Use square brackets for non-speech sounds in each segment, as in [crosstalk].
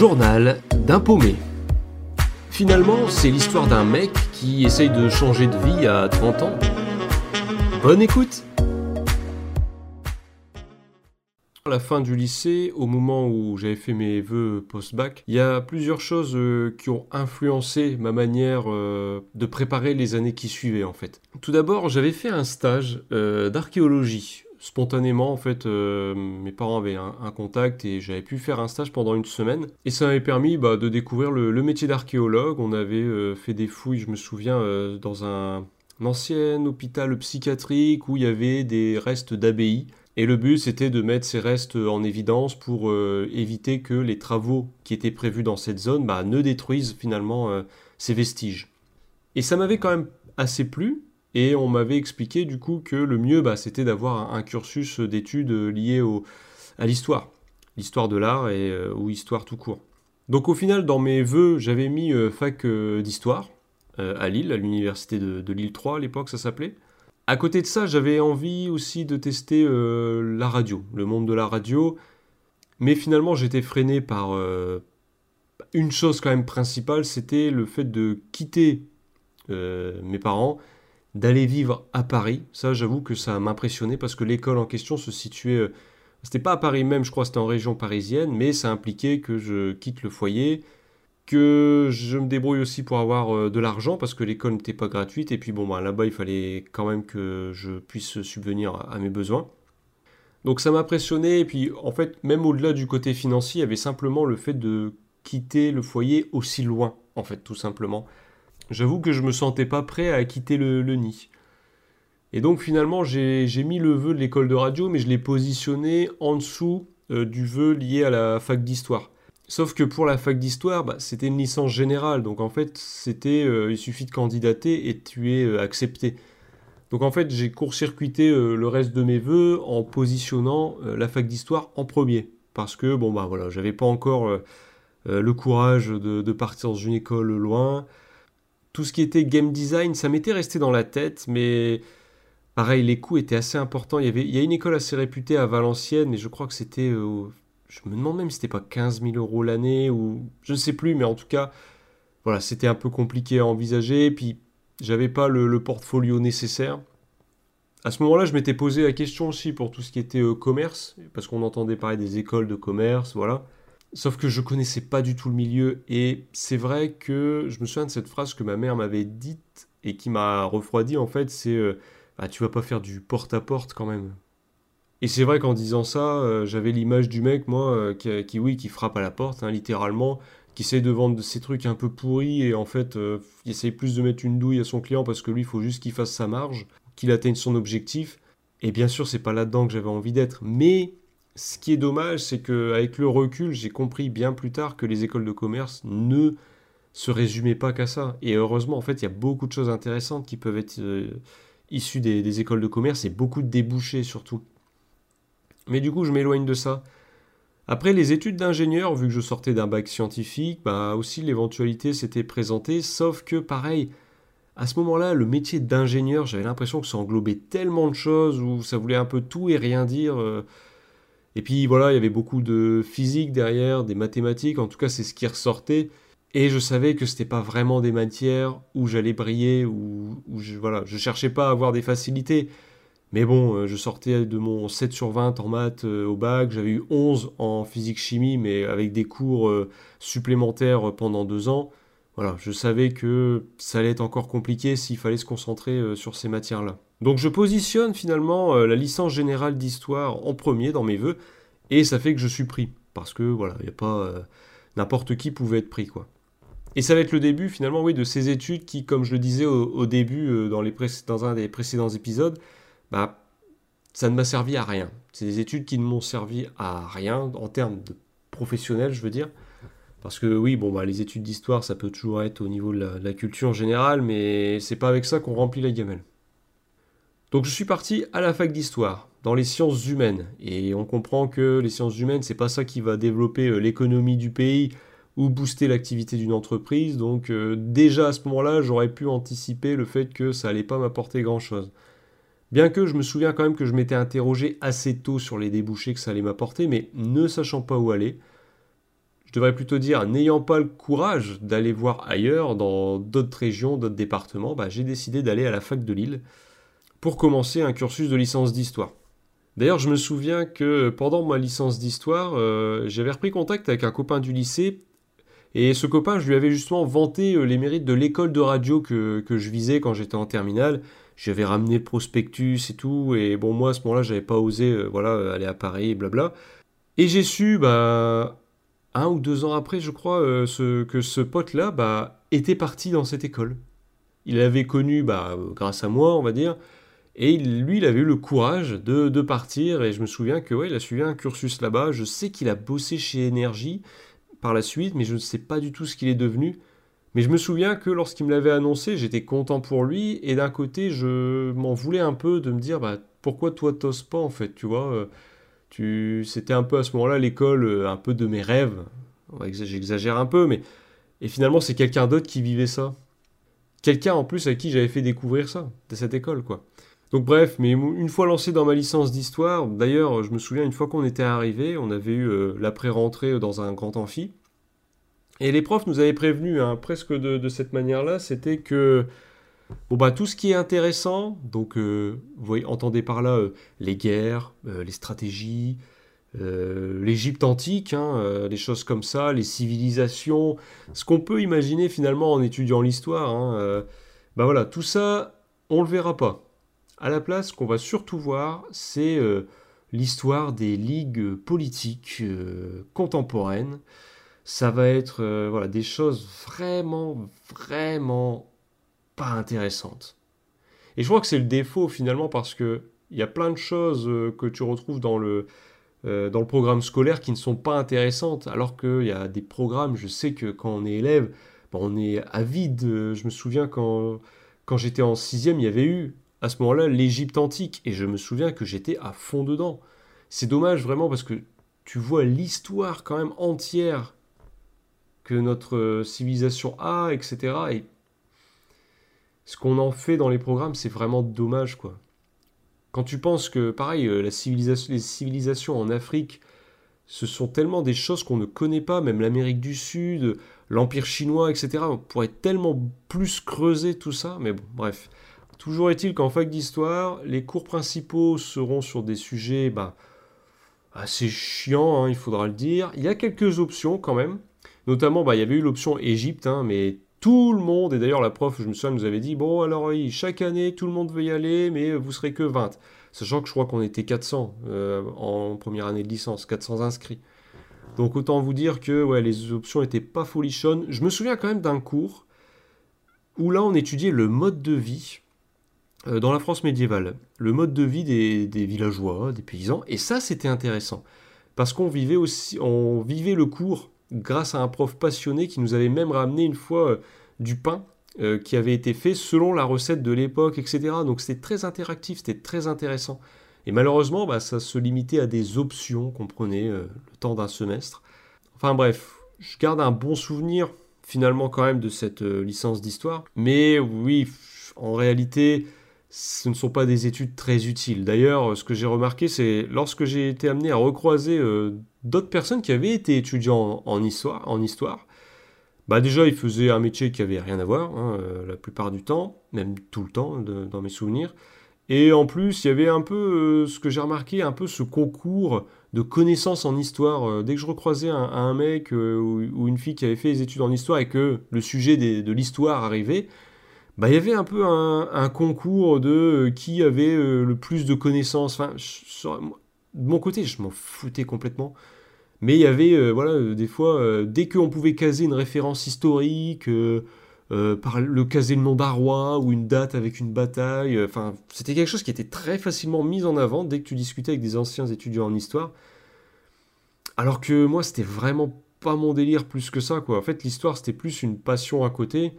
journal d'un paumé. Finalement, c'est l'histoire d'un mec qui essaye de changer de vie à 30 ans. Bonne écoute À la fin du lycée, au moment où j'avais fait mes vœux post-bac, il y a plusieurs choses euh, qui ont influencé ma manière euh, de préparer les années qui suivaient en fait. Tout d'abord, j'avais fait un stage euh, d'archéologie spontanément, en fait, euh, mes parents avaient un, contact et j'avais pu faire un stage pendant une semaine. Et ça m'avait permis bah, de découvrir le, métier d'archéologue. On avait euh, fait des fouilles, je me souviens, euh, dans un, ancien hôpital psychiatrique où il y avait des restes d'abbayes. Et le but, c'était de mettre ces restes en évidence pour éviter que les travaux qui étaient prévus dans cette zone bah, ne détruisent finalement ces vestiges. Et ça m'avait quand même assez plu, et on m'avait expliqué du coup que le mieux, bah, c'était d'avoir un, cursus d'études lié à l'histoire. L'histoire de l'art et, euh, ou histoire tout court. Donc au final, dans mes vœux, j'avais mis euh, fac euh, d'histoire à Lille, à l'université de, Lille 3 à l'époque, ça s'appelait. À côté de ça, j'avais envie aussi de tester la radio, le monde de la radio. Mais finalement, j'étais freiné par une chose quand même principale, c'était le fait de quitter mes parents d'aller vivre à Paris. Ça, j'avoue que ça m'impressionnait parce que l'école en question se situait. Euh, c'était pas à Paris même, je crois, c'était en région parisienne, mais ça impliquait que je quitte le foyer, que je me débrouille aussi pour avoir euh, de l'argent parce que l'école n'était pas gratuite et puis bon, bah, là-bas, il fallait quand même que je puisse subvenir à mes besoins. Donc ça m'impressionnait et puis en fait, même au-delà du côté financier, il y avait simplement le fait de quitter le foyer aussi loin, en fait, tout simplement j'avoue que je me sentais pas prêt à quitter le, nid. Et donc finalement, j'ai mis le vœu de l'école de radio, mais je l'ai positionné en dessous euh, du vœu lié à la fac d'histoire. Sauf que pour la fac d'histoire, bah, c'était une licence générale, donc en fait, c'était euh, il suffit de candidater et tu es euh, accepté. Donc en fait, j'ai court-circuité le reste de mes vœux en positionnant la fac d'histoire en premier, parce que bon bah voilà, j'avais pas encore le courage de, partir dans une école loin tout ce qui était game design, ça m'était resté dans la tête, mais pareil, les coûts étaient assez importants. Il y, avait, il a une école assez réputée à Valenciennes, mais je crois que c'était. Euh, je me demande même si c'était pas 15 000 euros l'année, ou je ne sais plus, mais en tout cas, voilà, c'était un peu compliqué à envisager. Puis, j'avais pas le, portfolio nécessaire. À ce moment-là, je m'étais posé la question aussi pour tout ce qui était euh, commerce, parce qu'on entendait parler des écoles de commerce, voilà. Sauf que je connaissais pas du tout le milieu et c'est vrai que je me souviens de cette phrase que ma mère m'avait dite et qui m'a refroidi en fait, c'est bah, tu vas pas faire du porte-à-porte quand même. Et c'est vrai qu'en disant ça, euh, j'avais l'image du mec, moi, euh, qui, oui, qui frappe à la porte, hein, littéralement, qui essaie de vendre ces trucs un peu pourris et en fait, il essaye plus de mettre une douille à son client parce que lui, il faut juste qu'il fasse sa marge, qu'il atteigne son objectif. Et bien sûr, c'est pas là-dedans que j'avais envie d'être, mais ce qui est dommage, c'est qu'avec le recul, j'ai compris bien plus tard que les écoles de commerce ne se résumaient pas qu'à ça. Et heureusement, en fait, il y a beaucoup de choses intéressantes qui peuvent être euh, issues des, écoles de commerce et beaucoup de débouchés surtout. Mais du coup, je m'éloigne de ça. Après les études d'ingénieur, vu que je sortais d'un bac scientifique, bah aussi l'éventualité s'était présentée, sauf que pareil, à ce moment-là, le métier d'ingénieur, j'avais l'impression que ça englobait tellement de choses, où ça voulait un peu tout et rien dire. Euh, et puis voilà, il y avait beaucoup de physique derrière, des mathématiques, en tout cas c'est ce qui ressortait. Et je savais que c'était pas vraiment des matières où j'allais briller, où, je, voilà, je cherchais pas à avoir des facilités. Mais bon, euh, je sortais de mon 7 sur 20 en maths euh, au bac, j'avais eu 11 en physique-chimie, mais avec des cours euh, supplémentaires pendant deux ans. Voilà, je savais que ça allait être encore compliqué s'il fallait se concentrer sur ces matières-là. Donc je positionne finalement euh, la licence générale d'histoire en premier dans mes vœux, et ça fait que je suis pris. Parce que voilà, il n'y a pas. Euh, n'importe qui pouvait être pris, quoi. Et ça va être le début finalement, de ces études qui, comme je le disais au, début, euh, dans, un des précédents épisodes, bah, ça ne m'a servi à rien. C'est des études qui ne m'ont servi à rien en termes de je veux dire. Parce que oui, bon, bah, les études d'histoire, ça peut toujours être au niveau de la, de la culture en général, mais c'est pas avec ça qu'on remplit la gamelle. Donc je suis parti à la fac d'histoire, dans les sciences humaines. Et on comprend que les sciences humaines, c'est pas ça qui va développer euh, l'économie du pays ou booster l'activité d'une entreprise. Donc euh, déjà à ce moment-là, j'aurais pu anticiper le fait que ça allait pas m'apporter grand-chose. Bien que je me souviens quand même que je m'étais interrogé assez tôt sur les débouchés que ça allait m'apporter, mais ne sachant pas où aller, je devrais plutôt dire, n'ayant pas le courage d'aller voir ailleurs, dans d'autres régions, d'autres départements, bah, j'ai décidé d'aller à la fac de Lille pour commencer un cursus de licence d'histoire. D'ailleurs, je me souviens que pendant ma licence d'histoire, euh, j'avais repris contact avec un copain du lycée, et ce copain, je lui avais justement vanté euh, les mérites de l'école de radio que, je visais quand j'étais en terminale. J'avais ramené le prospectus et tout, et bon, moi à ce moment-là, j'avais pas osé euh, voilà, aller à Paris, blabla. Et j'ai su, bah, un ou deux ans après, je crois, ce, que ce pote-là bah, était parti dans cette école. Il l'avait connu bah, grâce à moi, on va dire, et lui, il avait eu le courage de, partir, et je me souviens que ouais, il a suivi un cursus là-bas. Je sais qu'il a bossé chez Énergie par la suite, mais je ne sais pas du tout ce qu'il est devenu. Mais je me souviens que lorsqu'il me l'avait annoncé, j'étais content pour lui, et d'un côté, je m'en voulais un peu de me dire, bah, pourquoi toi t'oses pas en fait, tu vois euh, c'était un peu à ce moment-là l'école, euh, un peu de mes rêves. J'exagère un peu, mais et finalement c'est quelqu'un d'autre qui vivait ça. Quelqu'un en plus à qui j'avais fait découvrir ça, de cette école, quoi. Donc bref, mais une fois lancé dans ma licence d'histoire, d'ailleurs, je me souviens une fois qu'on était arrivé, on avait eu euh, l'après-rentrée dans un grand amphi, et les profs nous avaient prévenus, hein, presque de, cette manière-là, c'était que Bon bah tout ce qui est intéressant, donc euh, vous voyez, entendez par là euh, les guerres, euh, les stratégies, l'Égypte antique, hein, les choses comme ça, les civilisations, ce qu'on peut imaginer finalement en étudiant l'histoire. Hein, bah voilà, tout ça, on le verra pas. À la place, ce qu'on va surtout voir, c'est l'histoire des ligues politiques contemporaines. Ça va être voilà, des choses vraiment, vraiment intéressante. Et je crois que c'est le défaut finalement parce que il y a plein de choses euh, que tu retrouves dans le, euh, dans le programme scolaire qui ne sont pas intéressantes, alors qu'il y a des programmes, je sais que quand on est élève, on est avide. Je me souviens quand, quand j'étais en sixième, il y avait eu à ce moment-là l'Égypte antique, et je me souviens que j'étais à fond dedans. C'est dommage vraiment parce que tu vois l'histoire quand même entière que notre civilisation a, etc. Et ce qu'on en fait dans les programmes, c'est vraiment dommage, quoi. Quand tu penses que, pareil, euh, la civilisation, les civilisations en Afrique, ce sont tellement des choses qu'on ne connaît pas, même l'Amérique du Sud, l'Empire chinois, etc. On pourrait tellement plus creuser tout ça, mais bon, bref. Toujours est-il qu'en fac d'histoire, les cours principaux seront sur des sujets bah, assez chiants, hein, il faudra le dire. Il y a quelques options quand même. Notamment, bah, il y avait eu l'option Égypte, hein, mais tout le monde, et d'ailleurs la prof, je me souviens, nous avait dit, bon alors oui, chaque année, tout le monde veut y aller, mais vous serez que 20. Sachant que je crois qu'on était 400 euh, en première année de licence, 400 inscrits. Donc autant vous dire que les options n'étaient pas folichonnes. Je me souviens quand même d'un cours où là on étudiait le mode de vie dans la France médiévale. Le mode de vie des, villageois, des paysans. Et ça c'était intéressant. Parce qu'on vivait aussi, on vivait le cours grâce à un prof passionné qui nous avait même ramené une fois euh, du pain euh, qui avait été fait selon la recette de l'époque, etc. Donc c'était très interactif, c'était très intéressant. Et malheureusement, bah, ça se limitait à des options qu'on prenait euh, le temps d'un semestre. Enfin bref, je garde un bon souvenir finalement quand même de cette licence d'histoire. Mais oui, en réalité, ce ne sont pas des études très utiles. D'ailleurs, ce que j'ai remarqué, c'est lorsque j'ai été amené à recroiser euh, d'autres personnes qui avaient été étudiants en, histoire, bah déjà ils faisaient un métier qui avait rien à voir hein, euh, la plupart du temps, même tout le temps dans mes souvenirs. Et en plus, il y avait un peu euh, ce que j'ai remarqué, un peu ce concours de connaissances en histoire. dès que je recroisais un, mec ou, une fille qui avait fait des études en histoire et que le sujet de l'histoire arrivait, bah, il y avait un peu un, concours de euh, qui avait euh, le plus de connaissances. Enfin, de mon côté, je m'en foutais complètement. Mais il y avait, euh, voilà, des fois, dès qu'on pouvait caser une référence historique, par le caser le nom d'un roi ou une date avec une bataille, enfin, c'était quelque chose qui était très facilement mis en avant dès que tu discutais avec des anciens étudiants en histoire. Alors que moi, c'était vraiment pas mon délire plus que ça, quoi. En fait, l'histoire, c'était plus une passion à côté.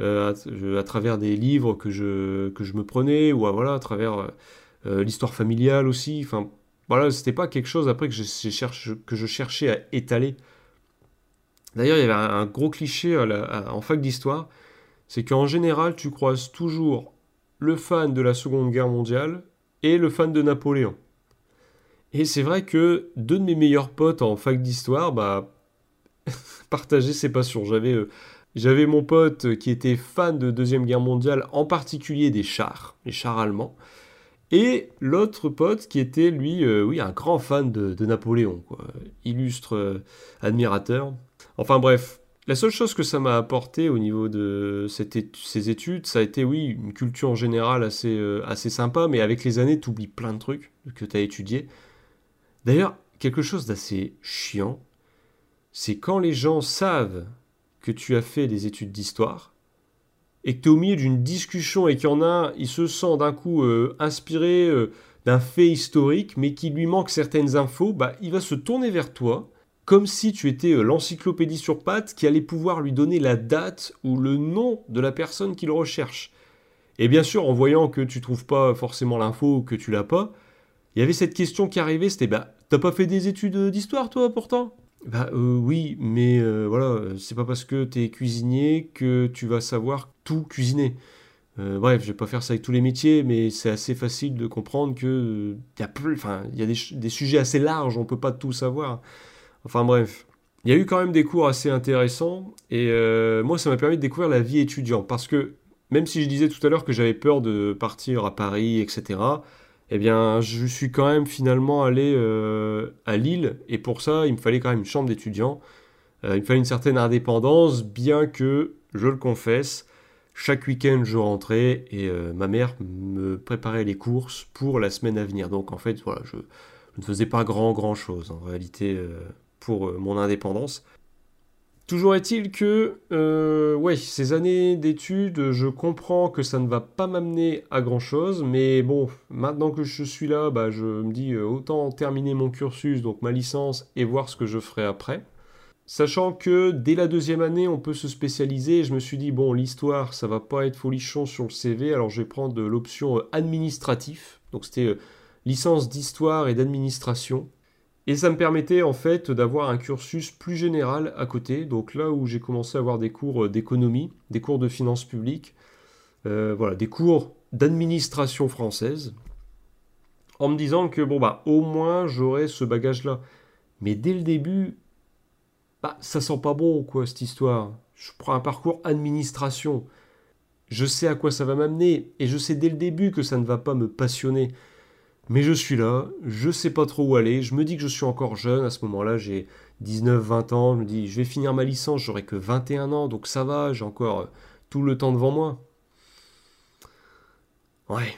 Euh, à, travers des livres que je, que je me prenais, ou à, voilà, à travers euh, l'histoire familiale aussi. Enfin, voilà, c'était pas quelque chose après que je, cherche, que je cherchais à étaler. D'ailleurs, il y avait un, gros cliché en fac d'histoire, c'est qu'en général, tu croises toujours le fan de la Seconde Guerre mondiale et le fan de Napoléon. Et c'est vrai que deux de mes meilleurs potes en fac d'histoire, bah, [laughs] partager ses passions. J'avais j'avais mon pote qui était fan de Deuxième Guerre mondiale, en particulier des chars, les chars allemands. Et l'autre pote qui était, lui, oui, un grand fan de, Napoléon, quoi. illustre admirateur. Enfin bref, la seule chose que ça m'a apporté au niveau de ces études, ça a été, oui, une culture en général assez, euh, assez sympa, mais avec les années, tu oublies plein de trucs que tu as étudiés. D'ailleurs, quelque chose d'assez chiant, c'est quand les gens savent que tu as fait des études d'histoire, et que tu es au milieu d'une discussion et qu'il y en a un, il se sent d'un coup euh, inspiré euh, d'un fait historique, mais qu'il lui manque certaines infos, bah, il va se tourner vers toi comme si tu étais euh, l'encyclopédie sur pattes qui allait pouvoir lui donner la date ou le nom de la personne qu'il recherche. Et bien sûr, en voyant que tu trouves pas forcément l'info que tu l'as pas, il y avait cette question qui arrivait, c'était bah t'as pas fait des études d'histoire toi pourtant? Bah euh, oui, mais euh, voilà, c'est pas parce que t'es cuisinier que tu vas savoir tout cuisiner. bref, je vais pas faire ça avec tous les métiers, mais c'est assez facile de comprendre que il y a plus, enfin, il y a des, des, sujets assez larges, on peut pas tout savoir. Enfin bref. Il y a eu quand même des cours assez intéressants et euh, moi ça m'a permis de découvrir la vie étudiante parce que même si je disais tout à l'heure que j'avais peur de partir à Paris, etc., eh bien je suis quand même finalement allé euh, à Lille et pour ça il me fallait quand même une chambre d'étudiant. Euh, il me fallait une certaine indépendance bien que, je le confesse, chaque week-end je rentrais et ma mère me préparait les courses pour la semaine à venir. Donc en fait voilà, je, je ne faisais pas grand grand chose en réalité pour euh, mon indépendance. Toujours est-il que, euh, ces années d'études, je comprends que ça ne va pas m'amener à grand chose, mais bon, maintenant que je suis là, bah, je me dis euh, autant terminer mon cursus, donc ma licence, et voir ce que je ferai après. Sachant que dès la deuxième année, on peut se spécialiser, je me suis dit, bon, l'histoire, ça va pas être folichon sur le CV, alors je vais prendre l'option administratif, donc c'était licence d'histoire et d'administration. Et ça me permettait en fait d'avoir un cursus plus général à côté. Donc là où j'ai commencé à avoir des cours euh, d'économie, des cours de finances publiques, euh, voilà, des cours d'administration française, en me disant que bon bah au moins j'aurais ce bagage-là. Mais dès le début, bah ça sent pas bon quoi cette histoire. Je prends un parcours administration. Je sais à quoi ça va m'amener et je sais dès le début que ça ne va pas me passionner. Mais je suis là, je sais pas trop où aller, je me dis que je suis encore jeune, à ce moment-là j'ai 19-20 ans, je me dis je vais finir ma licence, j'aurai que 21 ans, donc ça va, j'ai encore euh, tout le temps devant moi. Ouais.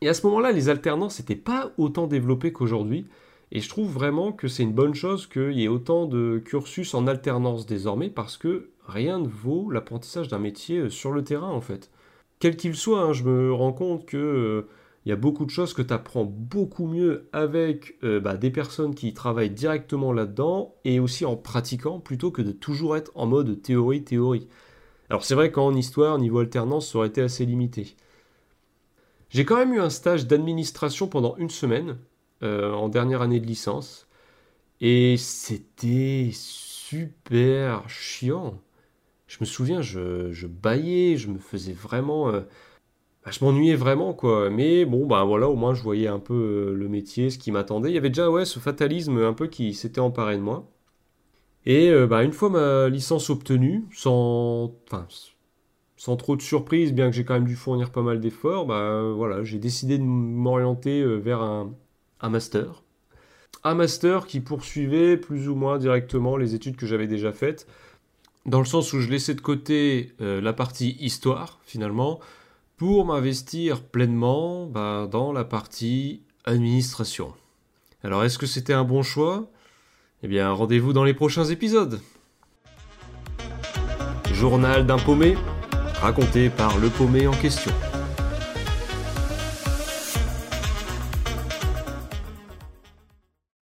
Et à ce moment-là, les alternances n'étaient pas autant développées qu'aujourd'hui, et je trouve vraiment que c'est une bonne chose qu'il y ait autant de cursus en alternance désormais, parce que rien ne vaut l'apprentissage d'un métier euh, sur le terrain en fait. Quel qu'il soit, hein, je me rends compte que... Il y a beaucoup de choses que tu apprends beaucoup mieux avec euh, bah, des personnes qui travaillent directement là-dedans et aussi en pratiquant plutôt que de toujours être en mode théorie-théorie. Alors c'est vrai qu'en histoire, niveau alternance, ça aurait été assez limité. J'ai quand même eu un stage d'administration pendant une semaine, euh, en dernière année de licence, et c'était super chiant. Je me souviens, je, je baillais, je me faisais vraiment... Euh, bah, je m'ennuyais vraiment, quoi. Mais bon, bah voilà, au moins je voyais un peu euh, le métier, ce qui m'attendait. Il y avait déjà, ouais, ce fatalisme un peu qui s'était emparé de moi. Et euh, bah, une fois ma licence obtenue, sans, enfin, sans trop de surprise, bien que j'ai quand même dû fournir pas mal d'efforts, bah voilà, j'ai décidé de m'orienter euh, vers un master. Un master qui poursuivait plus ou moins directement les études que j'avais déjà faites, dans le sens où je laissais de côté la partie histoire, finalement, pour m'investir pleinement bah, dans la partie administration. Alors est-ce que c'était un bon choix? Eh bien rendez-vous dans les prochains épisodes. Journal d'un paumé, raconté par le paumé en question.